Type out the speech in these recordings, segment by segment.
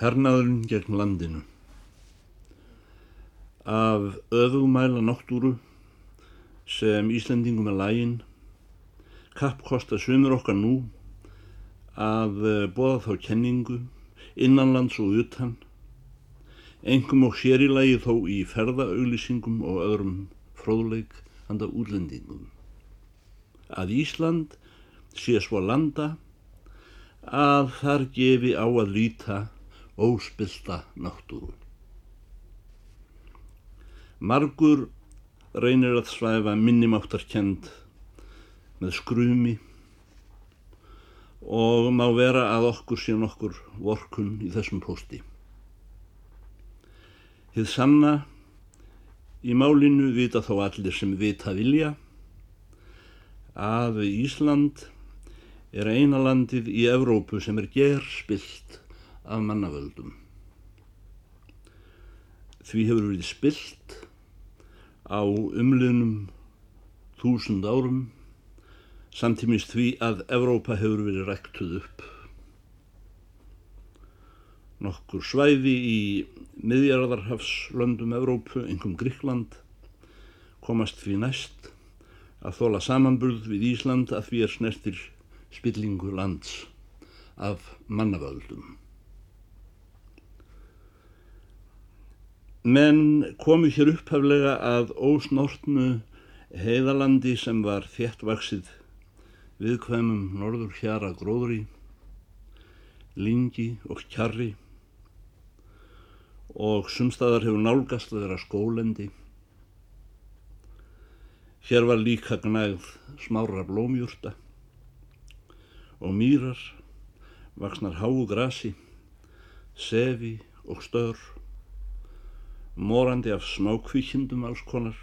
Hernaðurinn gegn landinu. Af öðugmæla náttúru sem Íslandingum er lægin kappkosta sumur okkar nú að eh, bóða þá kenningu innanlands og utan engum og sér í lagi þó í ferðaauglýsingum og öðrum fróðleik handa útlendingum. Að Ísland sé svo landa að þar gefi á að líta óspilta náttúru. Margur reynir að svæfa minnimáttarkend með skrumi og má vera að okkur sé nokkur vorkun í þessum posti. Þið sanna í málinu vita þó allir sem vita vilja að Ísland er eina landið í Evrópu sem er gerspilt af mannavöldum. Því hefur verið spilt á umliðnum þúsund árum samtímis því að Evrópa hefur verið rektuð upp. Nokkur svæði í miðjarðarhafslöndum Evrópu, engum Gríkland, komast því næst að þóla samanburð við Ísland að því er snertir spillingu lands af mannavöldum. Menn komu hér upphaflega að ósnortnu heiðalandi sem var þéttvaksið viðkvæmum norður hjara gróðri, lingi og kjarri og sumstaðar hefur nálgast að vera skólendi. Hér var líka gnægð smára blómjúrta og mýrar, vaksnar háu grasi, sefi og stör, morandi af smákvíkjendum alls konar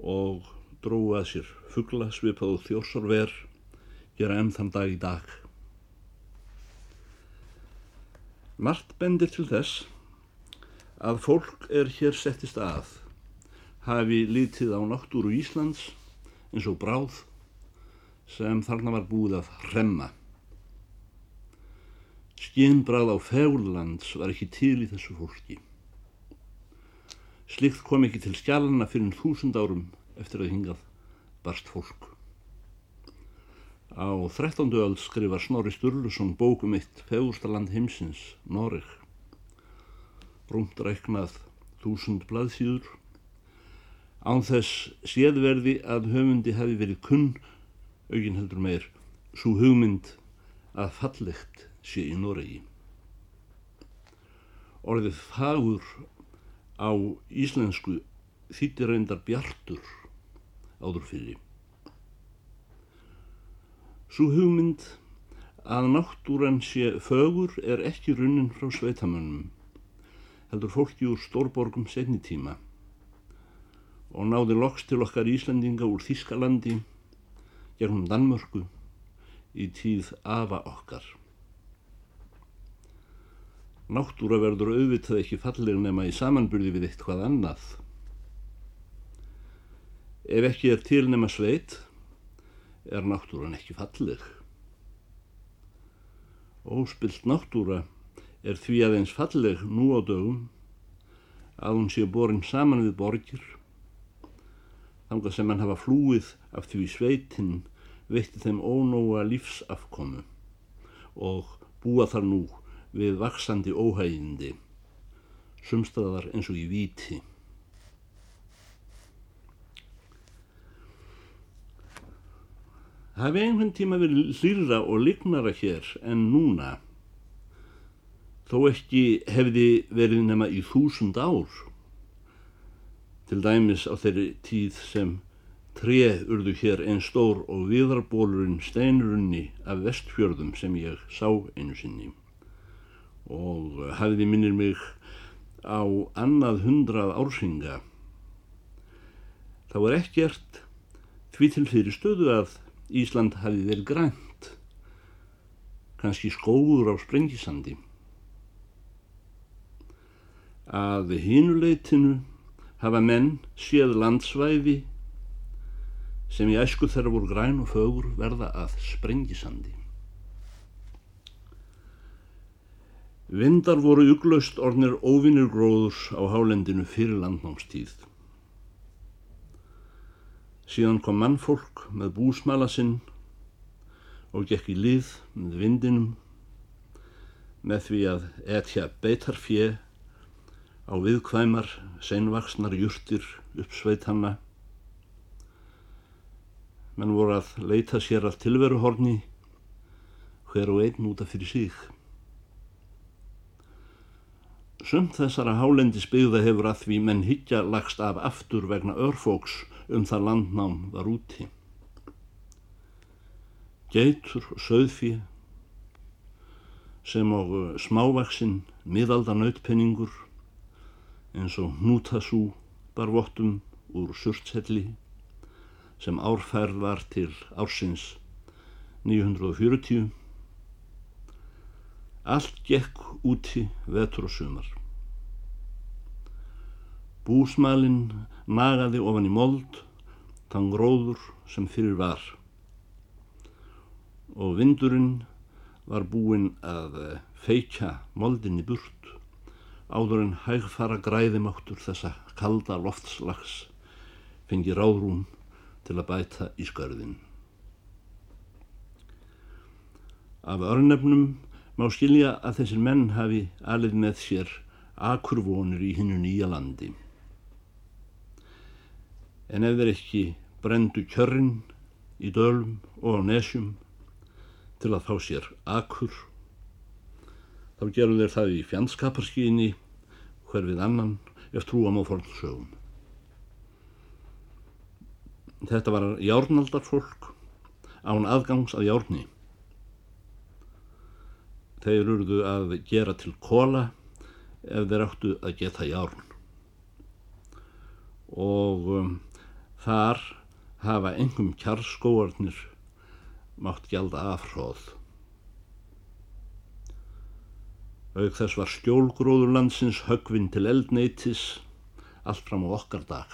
og dróðu að sér fuggla svipaðu þjórsarver gera enn þann dag í dag. Mart bendir til þess að fólk er hér settist að hafi litið á náttúru Íslands eins og bráð sem þarna var búið að hremma. Skinnbrað á fegurlands var ekki til í þessu fólki. Slikt kom ekki til skjálana fyrir þúsund árum eftir að hingað barst fólk. Á 13. öld skrifar Snorri Sturluson bókum eitt fegurstaland heimsins, Noreg. Rúmt ræknað þúsund blaðsýður. Án þess séðverði að höfundi hefði verið kunn augin heldur meir svo hugmynd að fallegt sé í Noregi. Orðið fagur á íslensku þýttir reyndar bjartur áður fyrir. Svo hugmynd að náttúran sé fögur er ekki runnin frá sveitamönnum, heldur fólki úr stórborgum segni tíma og náði loks til okkar Íslandinga úr Þískalandi gegnum Danmörku í tíð afa okkar. Náttúra verður auðvitað ekki falleg nema í samanbyrði við eitt hvað annað. Ef ekki er til nema sveit, er náttúran ekki falleg. Óspilt náttúra er því aðeins falleg nú á dögum að hún sé borin saman við borgir þangað sem hann hafa flúið af því sveitinn veitti þeim ónóa lífsafkomu og búa þar nú við vaksandi óhægindi, sumstaðar eins og í víti. Hafi einhvern tíma verið hlýra og lignara hér en núna, þó ekki hefði verið nema í þúsund ár, til dæmis á þeirri tíð sem tré urðu hér einn stór og viðarbólurinn steinrunni af vestfjörðum sem ég sá einu sinni og hafði minnir mig á annað hundrað ársinga. Það var ekkert því til fyrir stöðu að Ísland hafi verið grænt, kannski skóður á sprengisandi. Að hinuleitinu hafa menn séð landsvæði sem í æsku þeirra voru græn og fögur verða að sprengisandi. Vindar voru uglöst ornir óvinnir gróðurs á hálendinu fyrir landnámstíð. Síðan kom mannfólk með búsmala sinn og gekk í lið með vindinum með því að etja beitarfjö á viðkvæmar seinvaksnar júrtir uppsveit hanna. Menn voru að leita sér að tilveruhorni hver og einn útaf fyrir sig. Sumt þessara hálendisbyggða hefur að því menn higgja lagst af aftur vegna örfóks um það landnám var úti. Geitur söðfí sem og uh, smávaksinn miðaldan nautpenningur eins og hnútasú bar vottum úr surtselli sem árfærð var til ársins 940 Allt gekk úti vetur og sumar. Búsmalinn nagaði ofan í mold, þann gróður sem fyrir var. Og vindurinn var búinn að eh, feikja moldinni burt áður en hægfara græðimáttur þessa kalda loftslags fengi ráðrún til að bæta í skörðin. Af örnefnum má skilja að þessir menn hafi alið með sér akurvonir í hinnu nýja landi. En ef þeir ekki brendu kjörrin í dölum og á nesjum til að fá sér akur, þá gerur þeir það í fjandskaparskíni hver við annan ef trúam á fornsögum. Þetta var járnaldarfólk án aðgangs að járni þeir urðu að gera til kóla ef þeir áttu að geta járn og um, þar hafa engum kjarskóarnir mátt gjalda afhróð. Auk þess var skjólgróður landsins högvinn til eldneitis allt fram á okkar dag.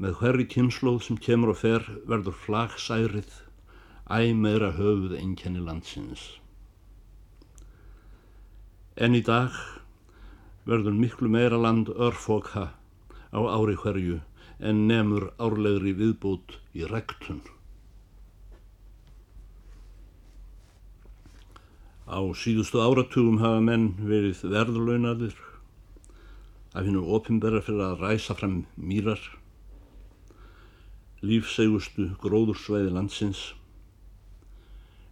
Með hverri kynnslóð sem kemur og fer verður flagsærið æmeira höfuð einkenni landsins. En í dag verður miklu meira land örfoka á ári hverju en nefnur árlegri viðbútt í rektun. Á síðustu áratugum hafa menn verið verðlaunadir af hennu opimbera fyrir að ræsa fram mýrar, lífsegustu gróðursveiði landsins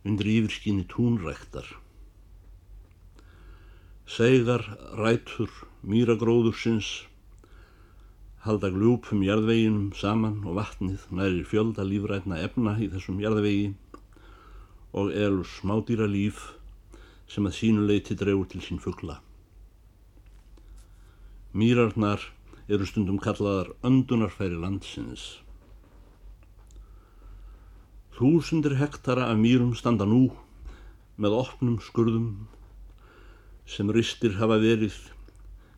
undir yfirskinni túnræktar. Segar rætur mýragróðursins halda glúpum jarðveginum saman og vatnið næri fjölda lífrætna efna í þessum jarðvegi og elur smádýra líf sem að sínuleiti drefur til sín fuggla. Mýrarnar eru stundum kallaðar öndunarfæri landsins. Þúsundir hektara af mýrum standa nú með opnum skurðum sem ristir hafa verið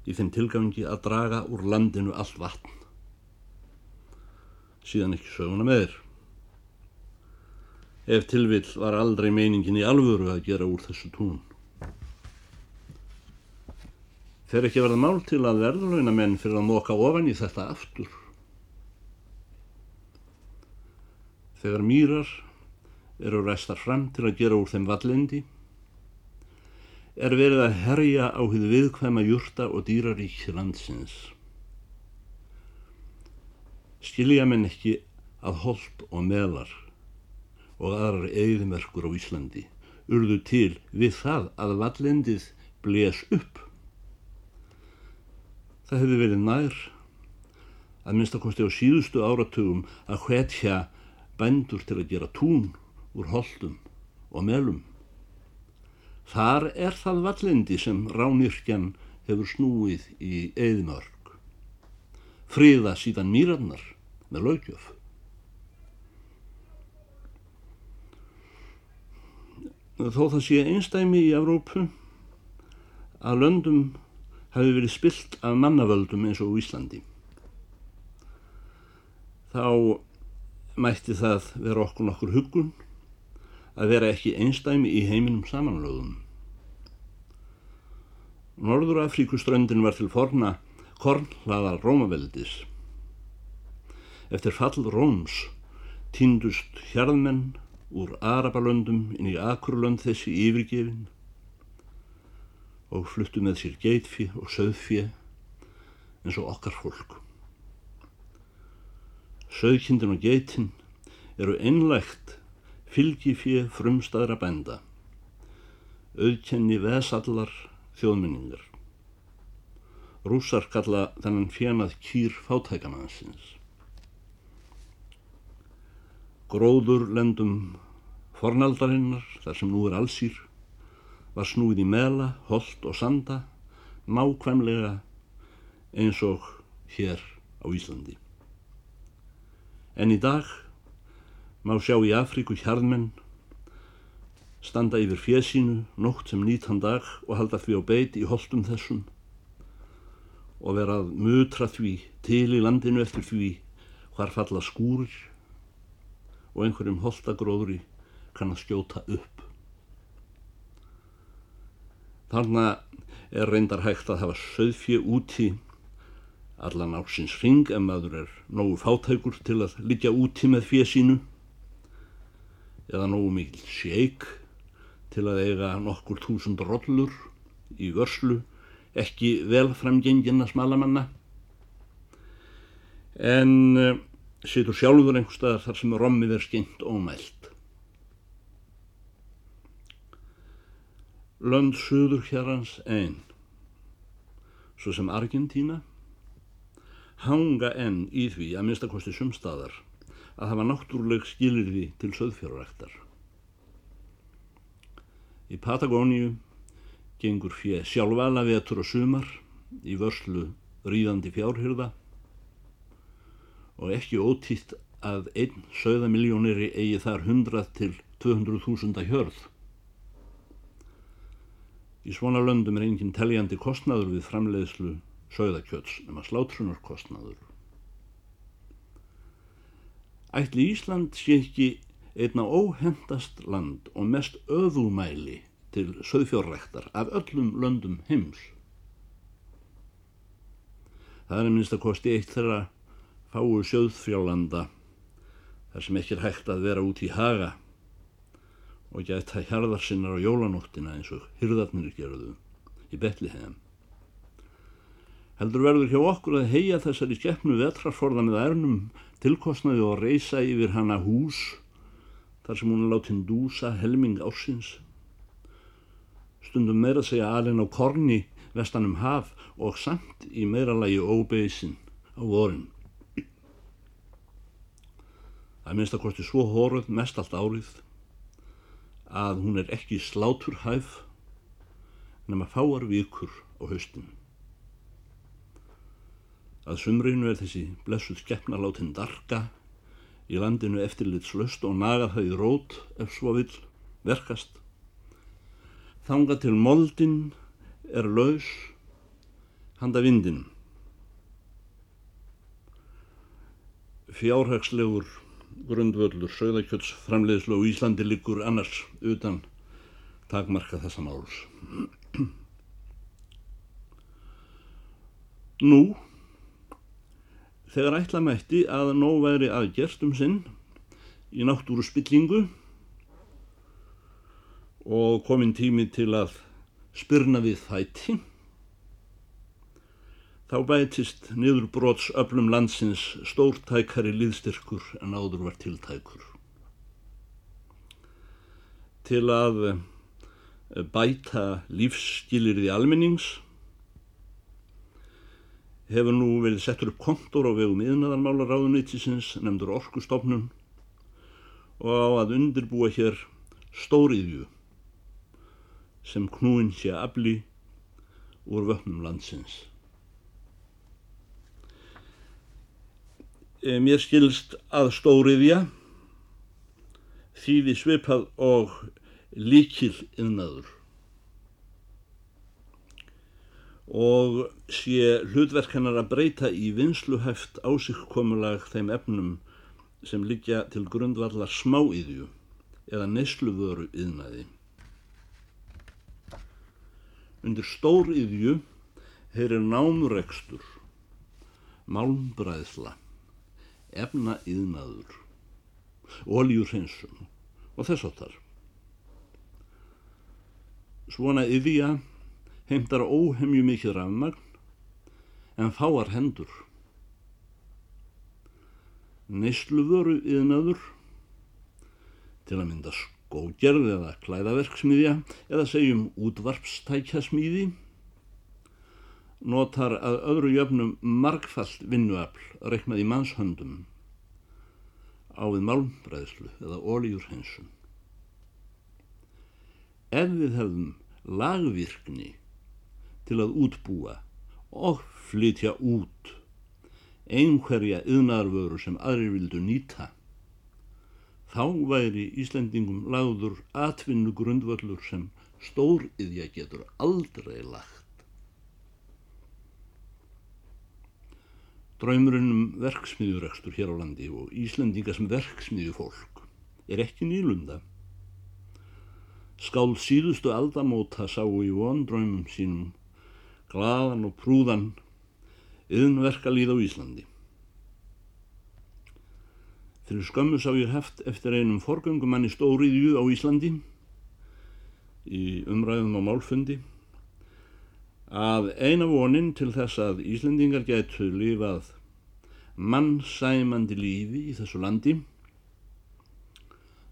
í þeim tilgangi að draga úr landinu allt vatn. Síðan ekki söguna með þér. Ef tilvill var aldrei meiningin í alvöru að gera úr þessu tún. Fer ekki verða mál til að verðurlauna menn fyrir að móka ofan í þetta aftur. þegar mýrar eru restar fram til að gera úr þeim vallendi, er verið að herja á hið viðkvæma júrta og dýrarík landsins. Skilja menn ekki að hold og melar og aðrar eigðmerkur á Íslandi urðu til við það að vallendið blés upp. Það hefði verið nær að minnstakosti á síðustu áratugum að hvetja bændur til að gera tún úr holdum og melum. Þar er það vallindi sem ránirkjan hefur snúið í eðmörg. Friða síðan mýrannar með laugjöf. Þó það sé einstæmi í Evrópu að löndum hafi verið spilt af mannavöldum eins og Íslandi. Þá mætti það vera okkur nokkur hugun að vera ekki einstæmi í heiminum samanlögum. Norður Afríkuströndin var til forna kornhlaða Rómaveldis. Eftir fall Róms týndust hjarðmenn úr Arabalöndum inn í Akurlönd þessi yfirgefin og fluttu með sér geitfi og söðfi eins og okkar fólk. Söðkindin og geitin eru einlægt fylgifið frumstaðra bænda, auðkenni vesallar þjóðminningar. Rússar kalla þennan fjánað kýr fátækamansins. Gróður lendum fornaldarinnar, þar sem nú er allsýr, var snúið í mela, holt og sanda, nákvæmlega eins og hér á Íslandi. En í dag má sjá í Afríku hjarðmenn standa yfir fjesínu nótt sem nýtan dag og halda því á beit í holdum þessum og vera að mutra því til í landinu eftir því hvar falla skúrir og einhverjum holdagróðri kann að skjóta upp. Þarna er reyndar hægt að hafa söðfjö úti allan ásins ring en maður er nógu fátækur til að liggja úti með fjesínu eða nógu mikil sjeik til að eiga nokkur túsund rollur í vörslu, ekki vel framgengina smalamanna, en uh, situr sjálfur einhver staðar þar sem rommið er skynnt ómælt. Lönd söður hérans einn, svo sem Argentína, hanga enn í því að minnstakosti sumstaðar að hafa náttúruleg skilirði til söðfjörðræktar. Í Patagóníu gengur fjö sjálfala vetur og sumar í vörslu ríðandi fjárhyrða og ekki ótítt að einn söðamiljóniri eigi þar 100 til 200.000 hjörð. Í svona löndum er enginn teljandi kostnaður við framleiðslu söðakjöts nema slátrunarkostnaður. Ætli Ísland sé ekki einna óhendast land og mest öðumæli til söðfjórrektar af öllum löndum heims. Það er minnst að kosti eitt þeirra fáu söðfjólanda þar sem ekki er hægt að vera út í haga og gæta hjarðarsinnar á jólanóttina eins og hyrðarnir gerðu í Betliheim. Heldur verður hjá okkur að heia þessari skeppnu vetrarforða með ærnum tilkostnaði og reysa yfir hana hús þar sem hún er látin dúsa helming ársins. Stundum meira segja alin á korni vestanum haf og samt í meira lagi óbeisin á vorin. Það minnst að kosti svo hóruð mest allt árið að hún er ekki slátur hæf nema fáar vikur á haustum. Að sumrinu er þessi blessuð skeppna látin darga í landinu eftirlitslöst og naga það í rót ef svo vil verkast. Þanga til moldin er laus handa vindin. Fjárhagslegur grundvöldur sögðakjöts framleiðslu og Íslandi liggur annars utan takmarka þessa máls. Nú þegar ætla mætti að nóg væri aðgerst um sinn í náttúru spillingu og komin tími til að spyrna við þætti þá bætist niður brots öflum landsins stórtækari liðstyrkur en áður var tiltækur. Til að bæta lífsskilir því almennings hefur nú verið settur upp kontor á vegum yðnaðarmála ráðuneytisins nefndur orkustofnun og á að undirbúa hér stóriðju sem knúin sé afli úr vöfnum landsins. E, mér skilst að stóriðja þýði svipað og líkil yðnaður og sé hlutverk hennar að breyta í vinsluhæft ásíkkomulag þeim efnum sem liggja til grundvallar smáiðju eða nesluvöru yðnaði. Undir stór yðju heyrir námurekstur, málmbræðsla, efna yðnaður, oljurhinsun og þess áttar. Svona yðja heimtar óhemju mikið rafmagn en fáar hendur. Nesluvöru yðnaður til að mynda skógerð eða klæðaverksmiðja eða segjum útvarpstækjasmíði notar að öðru jöfnum margfallt vinnuafl reiknað í mannshöndum á við málmbræðslu eða ólíurhensun. Ef við hefðum lagvirkni til að útbúa og flytja út einhverja yðnarvöru sem aðrir vildu nýta þá væri Íslendingum lagður atvinnu grundvöllur sem stóriðja getur aldrei lagt. Draumurinn um verksmiðjurekstur hér á landi og Íslendinga sem verksmiðju fólk er ekki nýlunda. Skál síðustu aldamóta sáu í vondraumum sínum gladan og prúðan yðnverka líð á Íslandi. Fyrir skömmu sá ég heft eftir einum forgöngumanni stóriðju á Íslandi í umræðum á málfundi að eina vonin til þess að Íslandingar getur lifað mannsæmandi lífi í þessu landi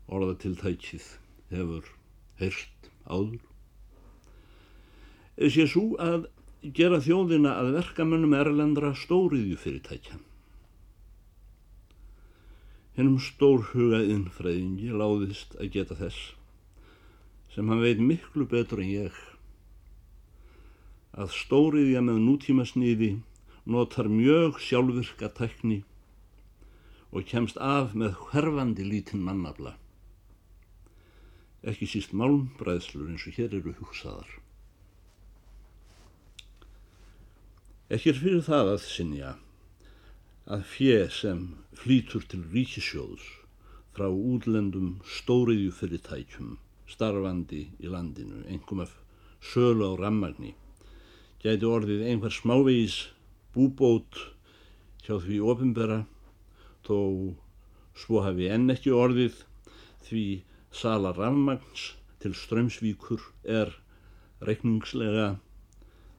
orða til tækið hefur heyrst áður sé svo að gera þjóðina að verkamönnum erlendra stóriðju fyrirtækja hennum stórhuga innfræðingi láðist að geta þess sem hann veit miklu betur en ég að stóriðja með nútíma sniði notar mjög sjálfvirka tækni og kemst af með hverfandi lítinn mannabla ekki síst málmbræðslur eins og hér eru hugsaðar ekki er fyrir það að sinja að fjö sem flýtur til ríkisjóðs frá útlendum stóriðju fyrirtækjum starfandi í landinu, einhverjum af sölu á rammagni, gæti orðið einhver smávegis búbót hjá því ofinbera þó svo hafi enn ekki orðið því sala rammagns til strömsvíkur er reikningslega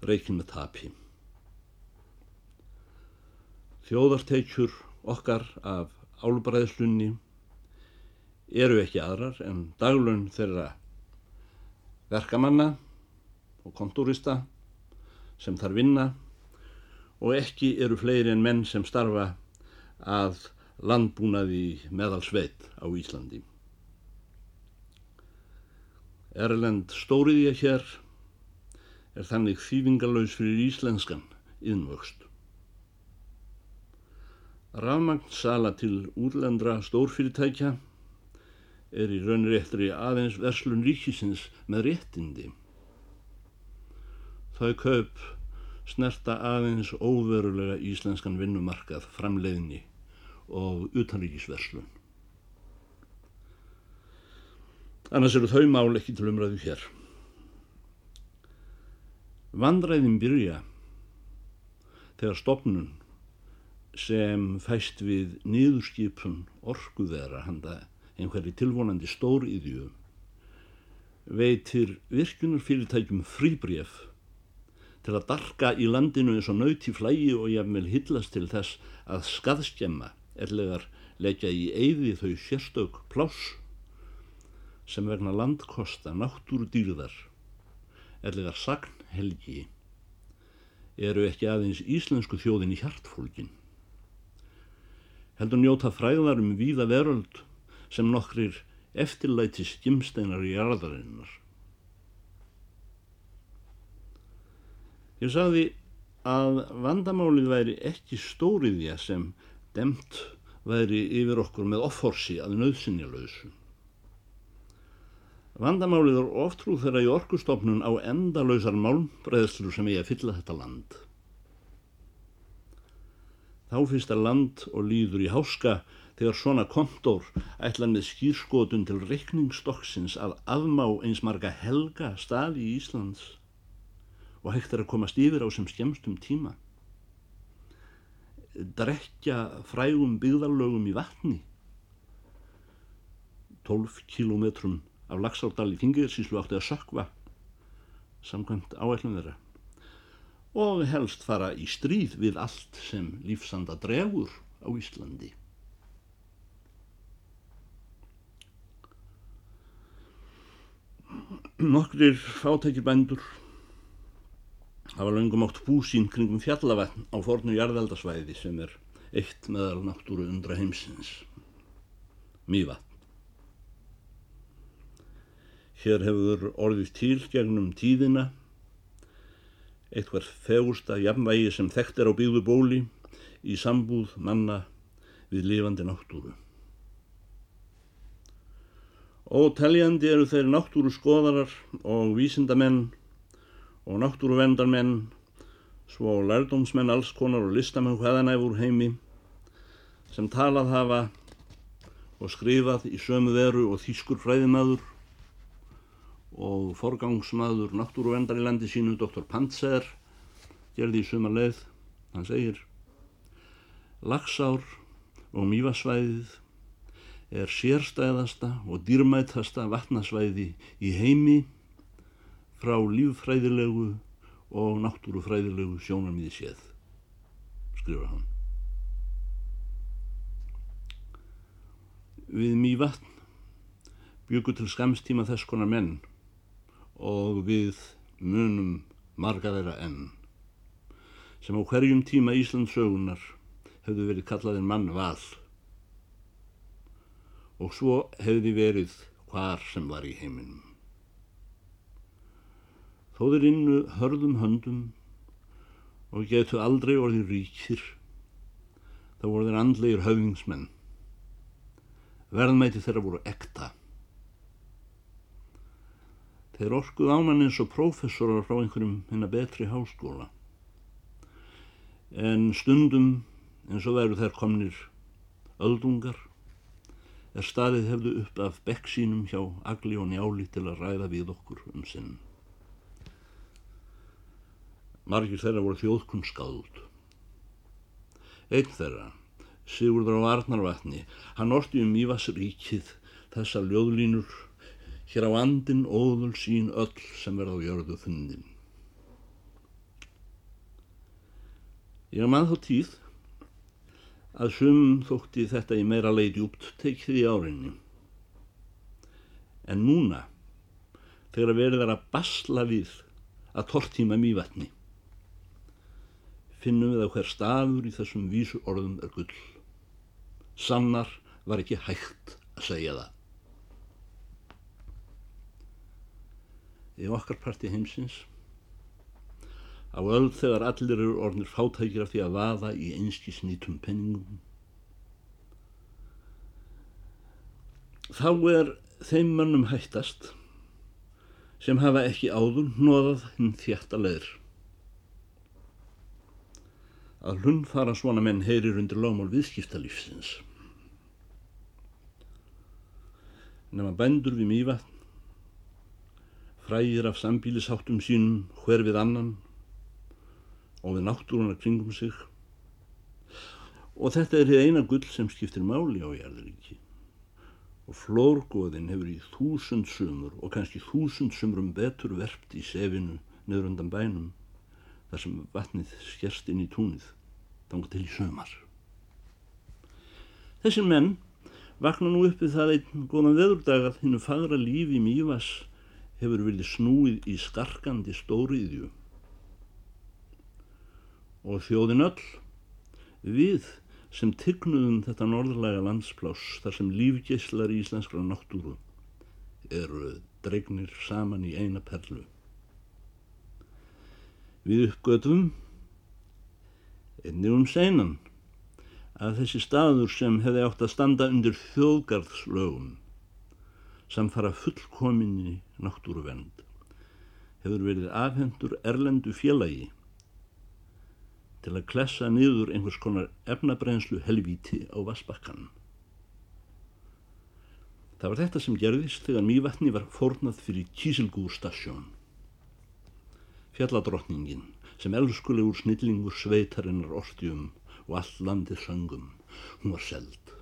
reikn með tapi. Þjóðarteikjur okkar af álbræðslunni eru ekki aðrar en daglun þeirra verkamanna og kontúrista sem þar vinna og ekki eru fleiri en menn sem starfa að landbúnaði meðalsveit á Íslandi. Erlend stóriðja hér er þannig þývingalauðs fyrir íslenskan yðnvöxt. Rafmagnsala til útlendra stórfyrirtækja er í raunir eftir aðeins verslun ríkisins með réttindi. Þau kaup snerta aðeins óverulega íslenskan vinnumarkað framleiðni og utanríkisverslun. Annars eru þau mál ekki til umræðu hér. Vandræðin byrja þegar stopnun sem fæst við niðurskipun orkuðera handa einhverju tilvonandi stór íðju veitir virkunarfyrirtækjum fríbref til að darka í landinu eins og nauti flægi og jafnvel hillast til þess að skaðskjemma ellegar leggja í eyði þau sérstök pláss sem vegna landkosta náttúru dýrðar ellegar sagnhelgi eru ekki aðeins íslensku þjóðin í hjartfólkin heldur njóta fræðar um víða veröld sem nokkrir eftirlæti skimsteinar í jarðarinnar. Ég sagði að vandamálið væri ekki stóriðja sem demt væri yfir okkur með offorsi að nöðsynjalauðsu. Vandamálið er oftrú þegar í orkustofnun á endalöysar málmbreðslu sem ég að fylla þetta land. Þá fyrst að land og líður í háska þegar svona kontor ætlan með skýrskotun til reikningsstokksins að afmá eins marga helga staði í Íslands. Og hægt er að komast yfir á sem skemstum tíma. Drekja frægum byggðarlögum í vatni. 12 kílómetrum af Laxárdal í Þingiðarsíslu átti að sökva samkvæmt áætlum þeirra og helst fara í stríð við allt sem lífsanda dregur á Íslandi. Nokkrir fátækir bændur hafa löngum átt búsín kringum fjallavatn á fornu jarðeldasvæði sem er eitt meðal náttúru undra heimsins. Mývatn. Hér hefur orðið til gegnum tíðina eitthvað fegursta jafnvægi sem þekkt er á byggðu bóli í sambúð manna við lifandi náttúru. Óteljandi eru þeir náttúru skoðarar og vísindamenn og náttúru vendarmenn, svo lærdómsmenn alls konar og listamenn hvaðanæfur heimi sem talað hafa og skrifað í sömu veru og þýskur fræðimaður og forgangsmaður náttúru vendar í landi sínu, Dr. Pantser, gerði í suma leið, hann segir Lagsár og Mývasvæðið er sérstæðasta og dýrmætasta vatnasvæði í heimi frá líffræðilegu og náttúrufræðilegu sjónarmiði séð, skrifur hann. Við mývatn byggur til skamstíma þess konar menn og við munum marga þeirra enn sem á hverjum tíma Íslandsögunar hefðu verið kallaðin mann val og svo hefði verið hvar sem var í heiminum. Þó þeir innu hörðum höndum og getu aldrei orðið ríkir, þá voru þeir andlegir höfðingsmenn. Verðmæti þeirra voru ekta. Þeir orkuð ámann eins og prófessorar frá einhverjum hennar betri háskóla. En stundum eins og veru þær komnir öldungar er staðið hefðu upp af bekk sínum hjá agli og njáli til að ræða við okkur um sinn. Margir þeirra voru þjóðkunnskáðut. Einn þeirra, Sigurður á Arnarvatni, hann orti um Mývasríkið þessa ljóðlínur hér á andin óðul sín öll sem verða á jörðu fundin. Ég man þá tíð að sumum þótti þetta í meira leið djúpt tekið í árinni. En núna, þegar verður að basla við að tortíma mývatni, finnum við að hver stafur í þessum vísu orðum er gull. Sannar var ekki hægt að segja það. Í okkar parti heimsins á öll þegar allir eru orðnir fátækir af því að vaða í einskísnýtum penningum. Þá er þeim mannum hættast sem hafa ekki áður nóðað hinn þjætta leður. Að hlunfara svona menn heyrir undir lámál viðskiptalífsins. Nefna bændur við mývatn, frægir af sambílisháttum sínum hver við annan og við náttúruna kringum sig og þetta er því eina gull sem skiptir máli á jærðuríki og flórgóðin hefur í þúsund sumur og kannski þúsund sumrum betur verpt í sefinu nöður undan bænum þar sem vatnið skerst inn í túnið þanga til í sömar. Þessir menn vakna nú uppið það einn góðan veðurdag að hinnu fagra lífi mývas hefur verið snúið í skarkandi stóriðju og þjóðin öll, við sem tygnuðum þetta norðlæga landspláss þar sem lífgeislar í íslenskra náttúru eru dregnir saman í eina perlu. Við uppgötum, einnig um seinan, að þessi staður sem hefði átt að standa undir þjóðgarðslögum samfara fullkominni náttúruvend hefur verið afhendur erlendu félagi til að klessa niður einhvers konar efnabrenslu helvíti á Vassbakkan. Það var þetta sem gerðist þegar mývatni var fórnað fyrir Kísilgúrstasjón. Fjalladrottningin sem elskulegur snillingur sveitarinnar ortjum og all landið söngum, hún var seld.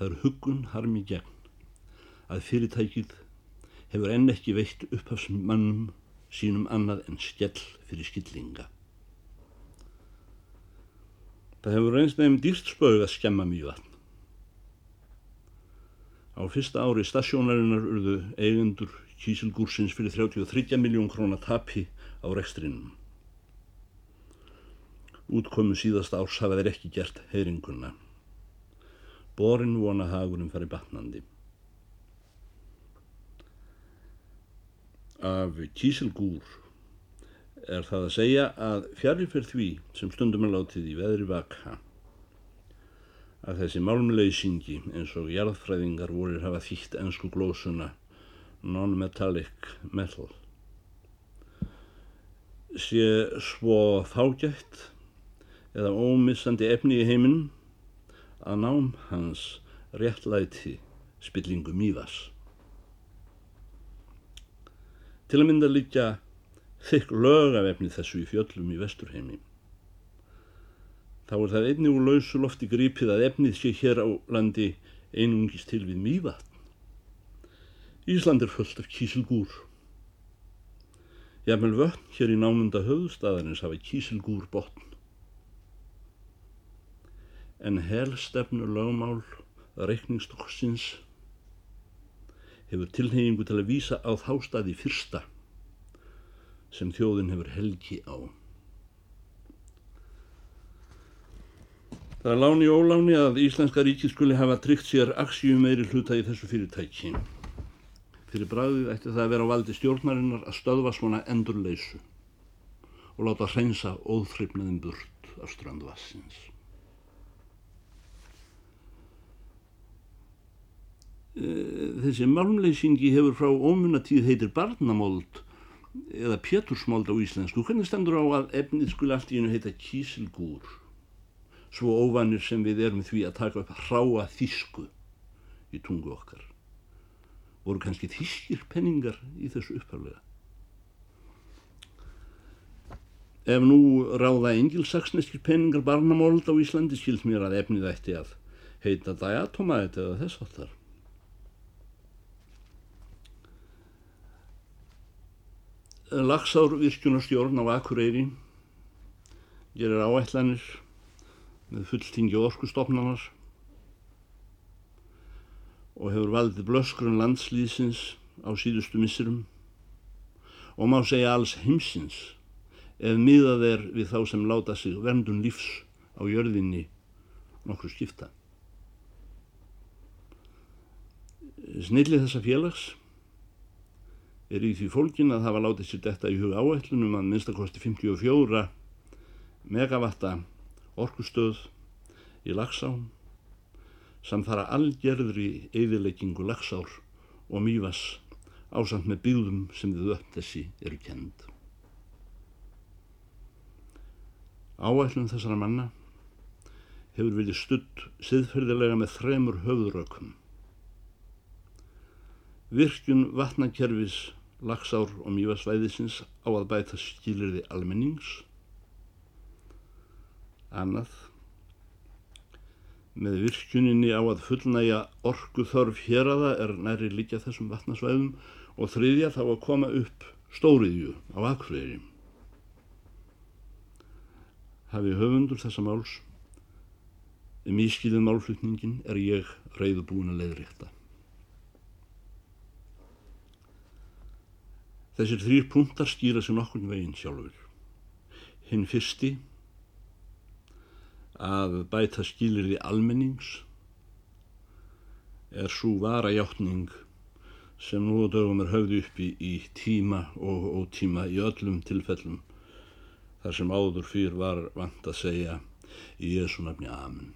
Það er huggun harmi gegn að fyrirtækið hefur enn ekki veitt upphafsmannum sínum annað en skell fyrir skillinga. Það hefur reynst nefn dýrt spög að skemma mjög vatn. Á fyrsta ári stasjónarinnar urðu eigendur kísilgúrsins fyrir 33 miljón krónar tapi á rekstrinum. Útkomu síðast árs hafa þeir ekki gert heyringuna. Borin vona hagurinn fari batnandi. Af kísilgúr er það að segja að fjarrir því sem stundum er látið í veðri vaka að þessi málmleysingi eins og jarðfræðingar vorir hafa þýtt ennsku glósuna non-metallic metal sé svo fágætt eða ómissandi efni í heiminn að nám hans réttlæti spillingu mývas. Til að mynda líka þykk lögavefni þessu í fjöllum í vesturheimi. Þá er það einnig úr lausu lofti grípið að efnið sé hér á landi einungis til við mývatn. Ísland er fullt af kísilgúr. Jafnvel vötn hér í nánunda höfðstaðarins hafa kísilgúr botn. En helstefnu lögmál reikningstokksins hefur tilheyingu til að vísa á þástaði fyrsta sem þjóðin hefur helgi á. Það er láni og óláni að Íslenska ríkið skuli hafa tryggt sér aksíum meiri hluta í þessu fyrirtæki. Fyrir bræðið ætti það að vera á valdi stjórnarinnar að stöðva svona endurleysu og láta hreinsa óþryfnaðin burt af strandvassins. Þessi malmleysingi hefur frá ómunatíð heitir barnamold eða pétursmold á íslensku. Hvernig stendur á að efnið skuli allt í hennu heita kísilgúr? Svo óvanir sem við erum því að taka upp hráa þísku í tungu okkar voru kannski þýskir penningar í þessu upphæflega. Ef nú ráða engilsaksneskir penningar barnamold á Íslandi skilt mér að efnið ætti að heita diatomæt eða þess áttar. Lagsár virkjunarstjórn á Akureyri gerir áætlanir með fulltingi orkustofnanar og hefur valdið blöskrun landslýðsins á síðustu missurum og má segja alls heimsins ef miðað er við þá sem láta sig verndun lífs á jörðinni nokkru skipta. Snillið þessa félags er í því fólkin að hafa látið sér detta í huga áætlunum að minnstakosti 54 megavatta orkustöð í Lagsám samfara algerðri eðileggingu lagsár og mývas ásamt með byggðum sem þið upp þessi eru kend. Áætlun þessara manna hefur verið studd siðferðilega með þremur höfðurökum. Virkjun vatnakerfis, lagsár og mývasvæðisins á að bæta skilirði almennings. Annað með virkjuninni á að fullnæja orgu þörf hér aða er næri líka þessum vatnasvæðum og þriðja þá að koma upp stóriðju á Akureyri. Hafi höfundur þessa máls, um ískilið málflutningin er ég reyðu búin að leiðrétta. Þessir þrýr punktar skýra sér nokkurn veginn sjálfur. Hinn fyrsti að bæta skilirði almennings er svo varajátning sem nú á dögum er höfði uppi í tíma og ótíma í öllum tilfellum þar sem áður fyrr var vant að segja í Jésu nafni Amen.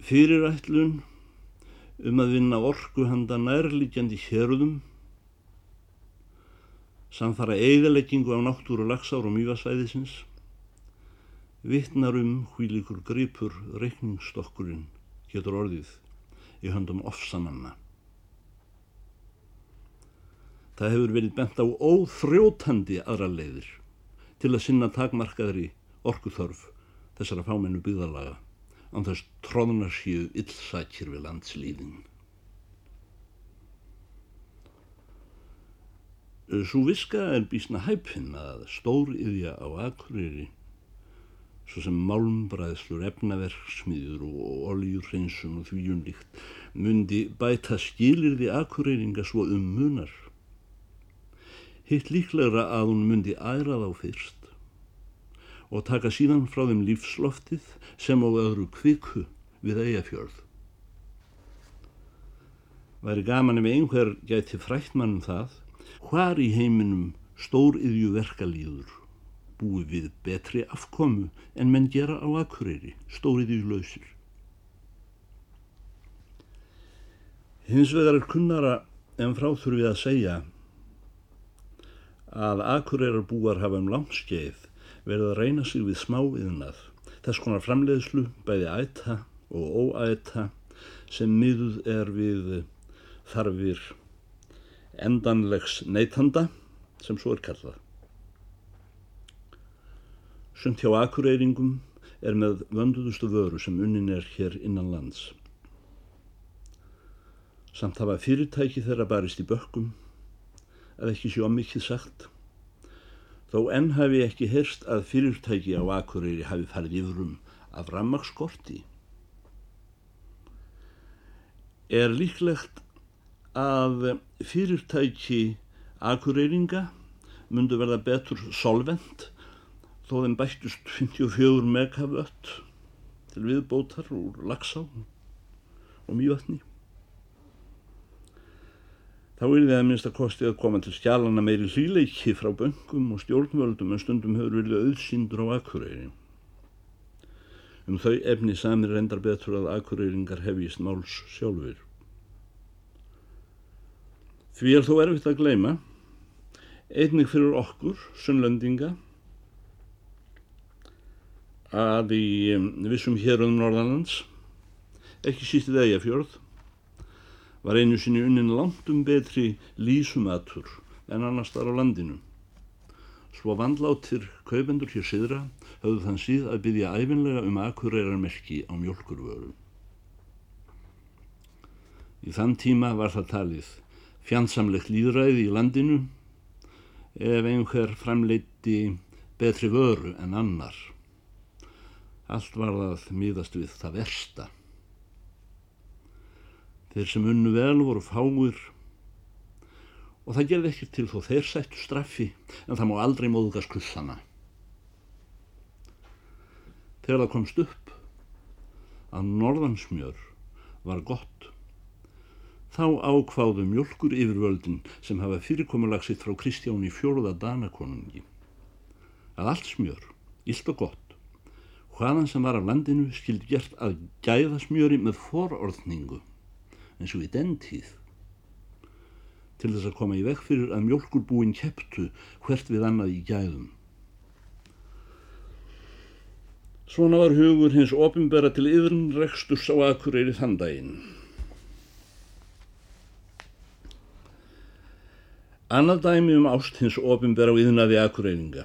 Fyrirætlun um að vinna orku handa nærlíkjandi hérðum samfara eigðaleggingu á náttúru lagsár og mývasvæðisins vittnar um hvílikur gripur reikningsstokkurinn getur orðið í höndum ofsamanna. Það hefur verið bent á óþrjótandi aðra leiðir til að sinna takmarkaðri orkuþörf þessara fámennu byggðalaga án þess tróðunar séu illsækjir við landslíðin. Svo viska er bísna hæpinn að stór yðja á akureyri svo sem málmbræðslur, efnaverksmiður og oljurreinsun og þvíum líkt myndi bæta skilirði akureyringa svo um munar. Hitt líklegra að hún myndi æra þá fyrst og taka síðan frá þeim lífsloftið sem á öðru kviku við eigafjörð. Væri gaman ef einhver gæti frætt mannum það, hvar í heiminum stór yðju verkalýður búi við betri afkomu en menn gera á akureyri, stóriði í lausir. Hins vegar er kunnara en fráþurfið að segja að akureyrar búar hafa um langskeið verið að reyna sig við smá yðnað, þess konar framleiðslu bæði æta og óæta sem miðuð er við þarfir endanlegs neytanda sem svo er kallað. Sumt hjá akureyringum er með vönduðustu vöru sem unnin er hér innan lands. Samt hafa fyrirtæki þeirra barist í bökkum, að ekki sjó mikið sagt, þó enn hafi ekki heyrst að fyrirtæki á akureyri hafi farið yfirum af rammagskorti. Er líklegt að fyrirtæki akureyringa myndu verða betur solvent þó þeim bættust 54 megavött til viðbótar úr lagsá og mjötni. Þá er það að minnst að kosti að koma til skjálana meiri hlýleiki frá böngum og stjórnvöldum en stundum hefur verið auðsíndur á akureyri. Um þau efni samir reyndar betur að akureyringar hefjist máls sjálfur. Því er þó erfitt að gleima, einnig fyrir okkur, sunnlendinga, að í vissum hérum Norðalands, ekki sístið eigafjörð, var einu sinni unnin langt um betri lísumatur en annars þar á landinu. Svo vandláttir kaupendur hér siðra höfðu þann síð að byggja æfinlega um akureyrar-merki á mjölkurvöru. Í þann tíma var það talið fjandsamlegt líðræði í landinu ef einhver framleiti betri vöru en annar. Allt var það miðast við það versta. Þeir sem unnu vel voru fáir og það gerði ekki til þó þeir sættu straffi en það má aldrei móðugast kussana. Þegar það komst upp að norðansmjör var gott þá ákváðu mjölkur yfirvöldin sem hafa fyrirkomulagsitt frá Kristjáni fjóruða danakonungi að allt smjör, illt og gott hvaðan sem var af landinu skildi gert að gæða smjöri með forordningu eins og í den tíð til þess að koma í vekk fyrir að mjölkurbúin kepptu hvert við annað í gæðum. Svona var hugur hins ofinbera til yðrunreksturs á akureyri þann daginn. Annað dæmi um ást hins ofinbera á yðnaði akureyringa.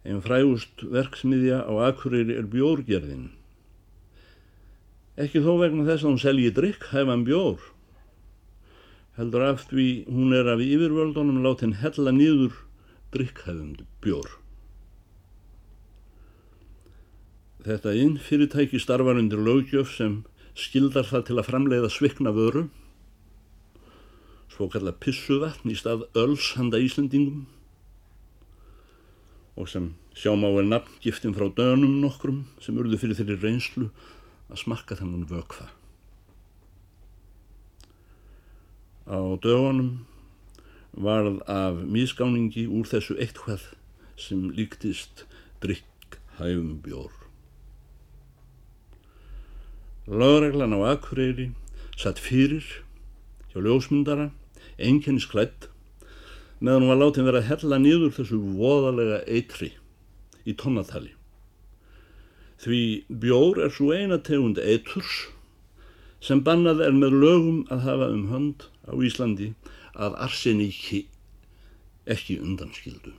Einn frægust verksmiðja á Akureyri er bjórgerðin. Ekki þó vegna þess að hún selji drikk hæfan bjór. Heldur aft við hún er af yfirvöldunum látin hella nýður drikkhæfum bjór. Þetta inn fyrirtæki starfar undir lögjöf sem skildar það til að framleiða svikna vöru, svo kalla pissuvatn í stað öls handa Íslandingum og sem sjáum á er nafngiftin frá dönum nokkrum sem urðu fyrir þeirri reynslu að smakka þennan vökfa. Á dögunum varð af mískáningi úr þessu eitthvað sem líktist drikkhæfum bjór. Lögreglan á Akureyri satt fyrir hjá ljósmyndara, einkennis klætt meðan hún var látið verið að hella nýður þessu voðalega eitri í tónnatali. Því bjór er svo eina tegund eiturs sem bannað er með lögum að hafa um hönd á Íslandi að arseníki ekki undanskildu.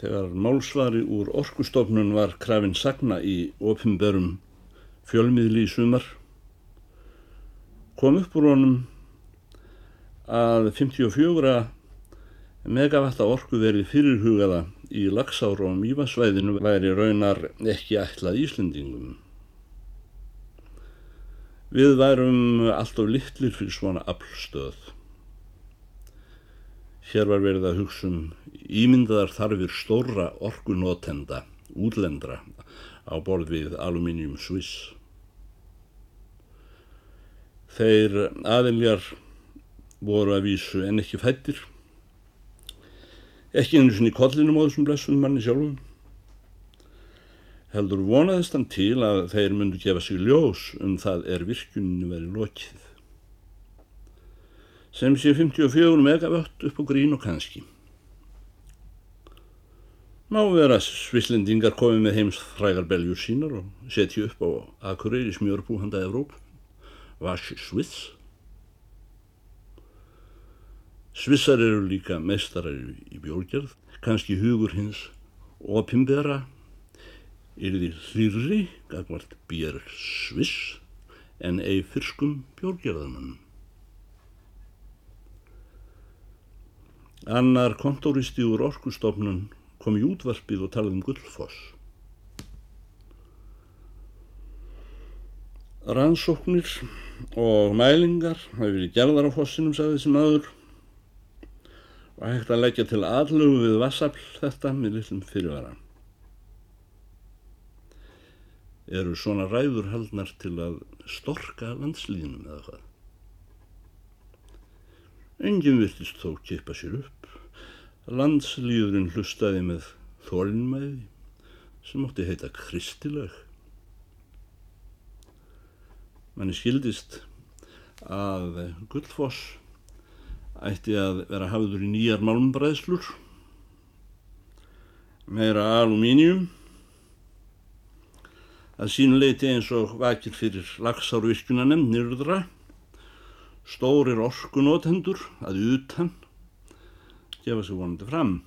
Þegar málsvari úr orkustofnun var krafinn sagna í opimberum fjölmiðli í sumar kom upp úr honum að 54 megavatta orku verið fyrirhugaða í lagsára og mývasvæðinu væri raunar ekki ætlað Íslendingum. Við værum alltaf litlir fyrir svona aflstöð. Hér var verið að hugsa um ímyndaðar þarfir stóra orkunótenda, útlendra, á borð við Aluminium Swiss. Þeir aðiljar voru að vísu en ekki fættir, ekki einu sinni kollinum á þessum blessunum manni sjálfum. Heldur vonaðist hann til að þeir myndu gefa sig ljós um það er virkuninu verið lokið. Sem sé 54 megavött upp á grín og kannski. Má vera svislendingar komið með heims frægar beljur sínar og setja upp á Akureyri smjörbú handa Evróp. Vash Swiss. Svissar eru líka meistarar í bjórgerð, kannski hugur hins opimbera er því hlýrri, gagvart bér Sviss en ei fyrskum bjórgerðanum. Annar kontóristi úr orkustofnun kom í útvarpið og talaði um gullfoss. Rannsóknir og mælingar hafi verið gerðar á fossinum, sagði þessi maður, og hægt að leggja til aðlögu við vassafl þetta með litlum fyrirvara. Eru svona ræður haldnar til að storka landslýðinum eða hvað? Engin virtist þó kippa sér upp. Landslýðurinn hlustaði með þólinnmæði sem ótti heita kristileg. Manni skildist að Guldfoss ætti að vera hafður í nýjar málmbræðslur, meira alumínium, að sínuleiti eins og vakir fyrir lagsárvirkjuna nefn nýrðra, stórir orkunótendur að utan gefa sig vonandi fram.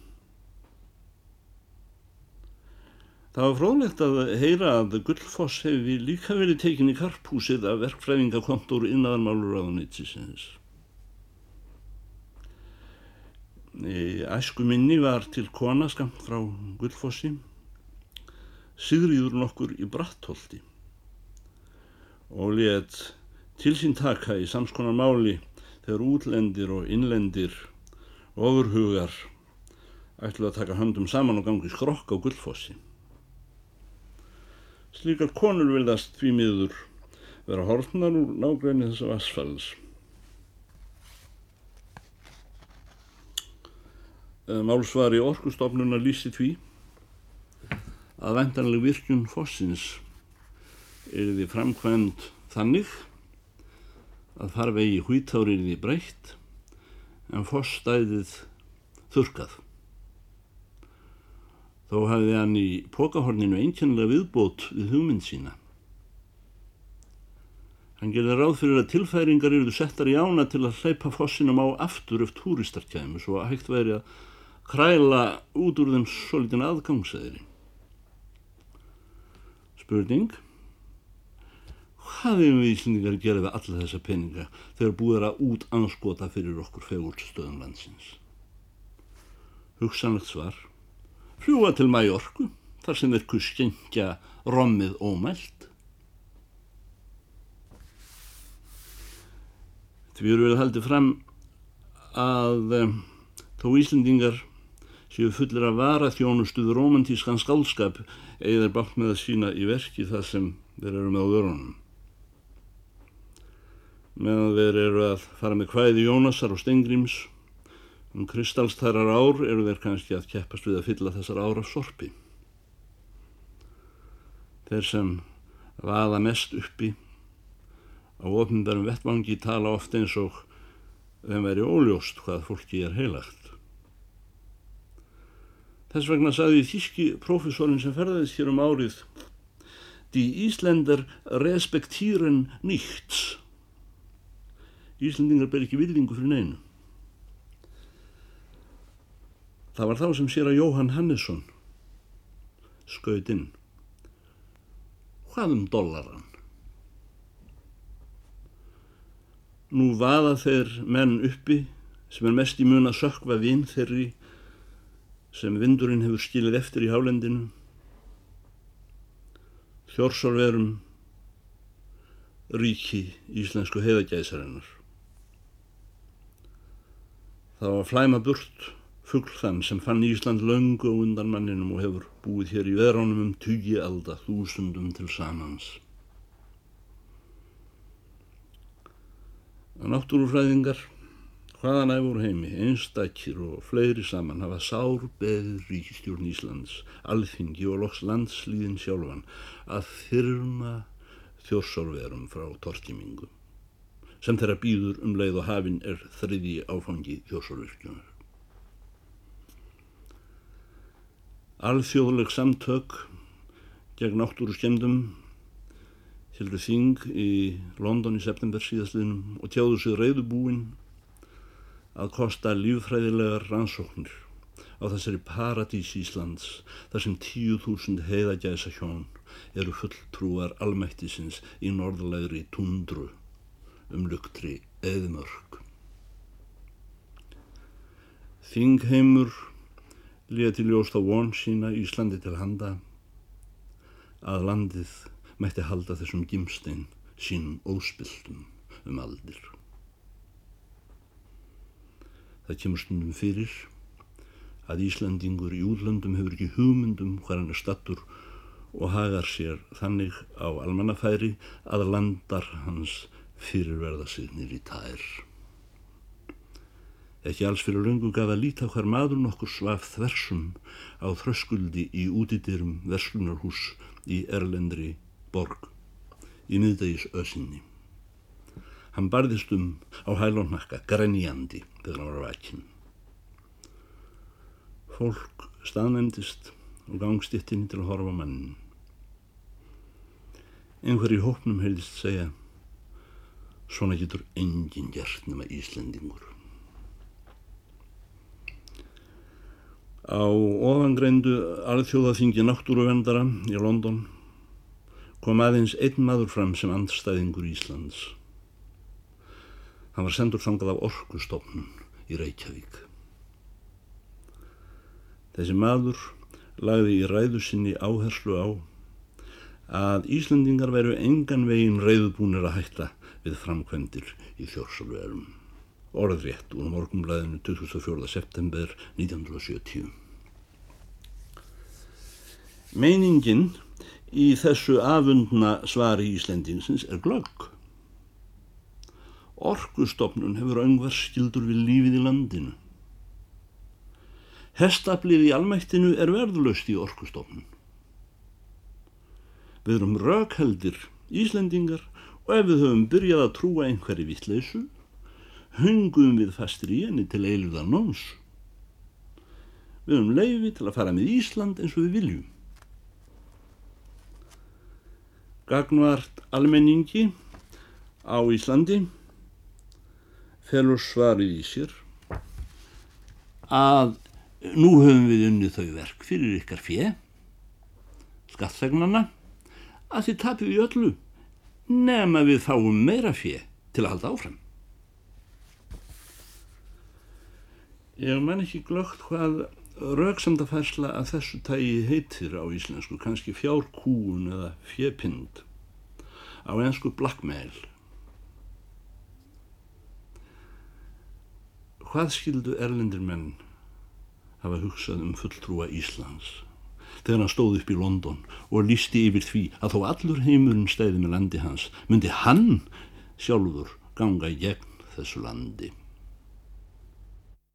Það var fróðlegt að heyra að Gullfoss hefði líka verið tekin í karphúsið af verkfræðingakontóru innaðarmálur á nýttisins. Æsku minni var til kona skamt frá Gullfossi, Sigriður nokkur í Brattholti og let til sín taka í samskonar máli þegar útlendir og innlendir ofurhugar ætlu að taka höndum saman og gangi skrokk á gullfossi. Slíkar konur viljast því miður vera horfnar úr nágræni þessa vassfalls. Málsvari orkustofnuna lýsi því að vendanleg virkun fossins er því framkvæmt þannig að farvegi hvítári er því breytt en fórstæðið þurkað. Þó hafði hann í pókahorninu einkennlega viðbót við hugmynd sína. Hann gerði ráð fyrir að tilfæringar eruðu settar í ána til að hleypa fossinum á aftur ef túristar kæmu svo að hægt væri að kræla út úr þeim svo litin aðgangsæðri. Spurning hvað hefum við Íslandingar að gera við alla þessa peninga þegar búið að út anskota fyrir okkur fegurtstöðum landsins? Hugsanlegt svar, fljúa til Mæjorku, þar sem þeir kuskengja rommið ómælt. Því eru við haldið fram að um, þó Íslandingar séu fullir að vara þjónustuð romantískan skálskap eða er bátt með að sína í verki það sem þeir eru með á vörunum meðan þeir eru að fara með hvæði Jónasar og Stengrims um kristalstærar ár eru þeir kannski að keppast við að fylla þessar ár af sorpi. Þeir sem vaða mest uppi á ofnbærum vettvangi tala oft eins og þeim veri óljóst hvað fólki er heilagt. Þess vegna saði þíski profesorin sem ferðaðist hér um árið Die Íslender respektíren nichts. Íslendingar ber ekki virðingu fyrir neinu. Það var þá sem sér að Jóhann Hannesson skaut inn. Hvað um dollaran? Nú vaða þeir menn uppi sem er mest í mun að sökva vinn þeirri sem vindurinn hefur skilið eftir í hálendinu. Þjórsárverum ríki íslensku heiðagæðsarinnar. Það var flæma burt fuggl þann sem fann Ísland og undan manninum og hefur búið hér í veránum um tugi alda þúsundum til samans. Náttúrufræðingar, hvaðan æfur heimi, einstakir og fleiri saman hafa sár beðið ríkistjórn Íslands, alþingi og loks landslíðin sjálfan að þyrma þjórsárverum frá tortimingu sem þeirra býður um leið og hafinn er þriði áfangi þjórsárvirkjunar. alþjóðleg samtök gegn náttúru skemmdum heldur þing í London í september síðastliðnum og tjáðu sig reyðubúin að kosta lífræðilegar rannsóknir á þessari paradís Íslands þar sem tíu þúsund heiðagæsa hjón eru fulltrúar almættisins í norðlegri tundru um luktri eðmörk. Þingheimur léti ljóst á von sína Íslandi til handa að landið mætti halda þessum gimstein sínum óspiltum um aldir. Það kemur stundum fyrir að Íslandingur í útlöndum hefur ekki hugmyndum hvað hann er stattur og hagar sér þannig á almannafæri að landar hans fyrirverða sig nýri tær. Ekki alls fyrir lungu gaf að líta hver maður nokkur svaf þversum á þröskuldi í útidyrum verslunarhús í Erlendri borg í miðdægis össinni. Hann barðist um á hælónakka, grenjandi þegar hann var vakinn. Fólk staðnendist og gangstittinni til að horfa mannin. Einhver í hópnum heldist segja svona getur enginn gert nema Íslendingur. Á ofangreindu alþjóðaþingi náttúruvendara í London kom aðeins einn maður fram sem andstæðingur Íslands. Hann var sendur þangað af orkustofnun í Reykjavík. Þessi maður lagði í ræðu sinni áherslu á að Íslandingar veru engan veginn reyðubúnir að hætta við framkvendir í þjórnsálverum orðrétt úr morgumblæðinu 24. september 1970. Meiningin í þessu afundna svari Íslendingsins er glögg. Orkustofnun hefur öngvar skildur við lífið í landinu. Hestablið í almættinu er verðlöst í orkustofnun. Við erum rökheldir Íslendingar og ef við höfum byrjað að trúa einhverju vittleysu hungum við fastir í henni til eilurðar nóns. Við höfum leiði til að fara með Ísland eins og við viljum. Gagnvart almenningi á Íslandi felur svarið í sér að nú höfum við unnið þau verk fyrir ykkar fjö, skattsegnana, að þið tapir í öllu nema við fáum meira fjö til að halda áfram. Ég man ekki glögt hvað rauksamdafærsla að þessu tægi heitir á íslensku, kannski fjárkúun eða fjepind, á einsku blackmail. Hvað skildu erlendir menn hafa hugsað um fulltrúa Íslands þegar hann stóð upp í London og lísti yfir því að þó allur heimurinn stæði með landi hans, myndi hann sjálfur ganga gegn þessu landi.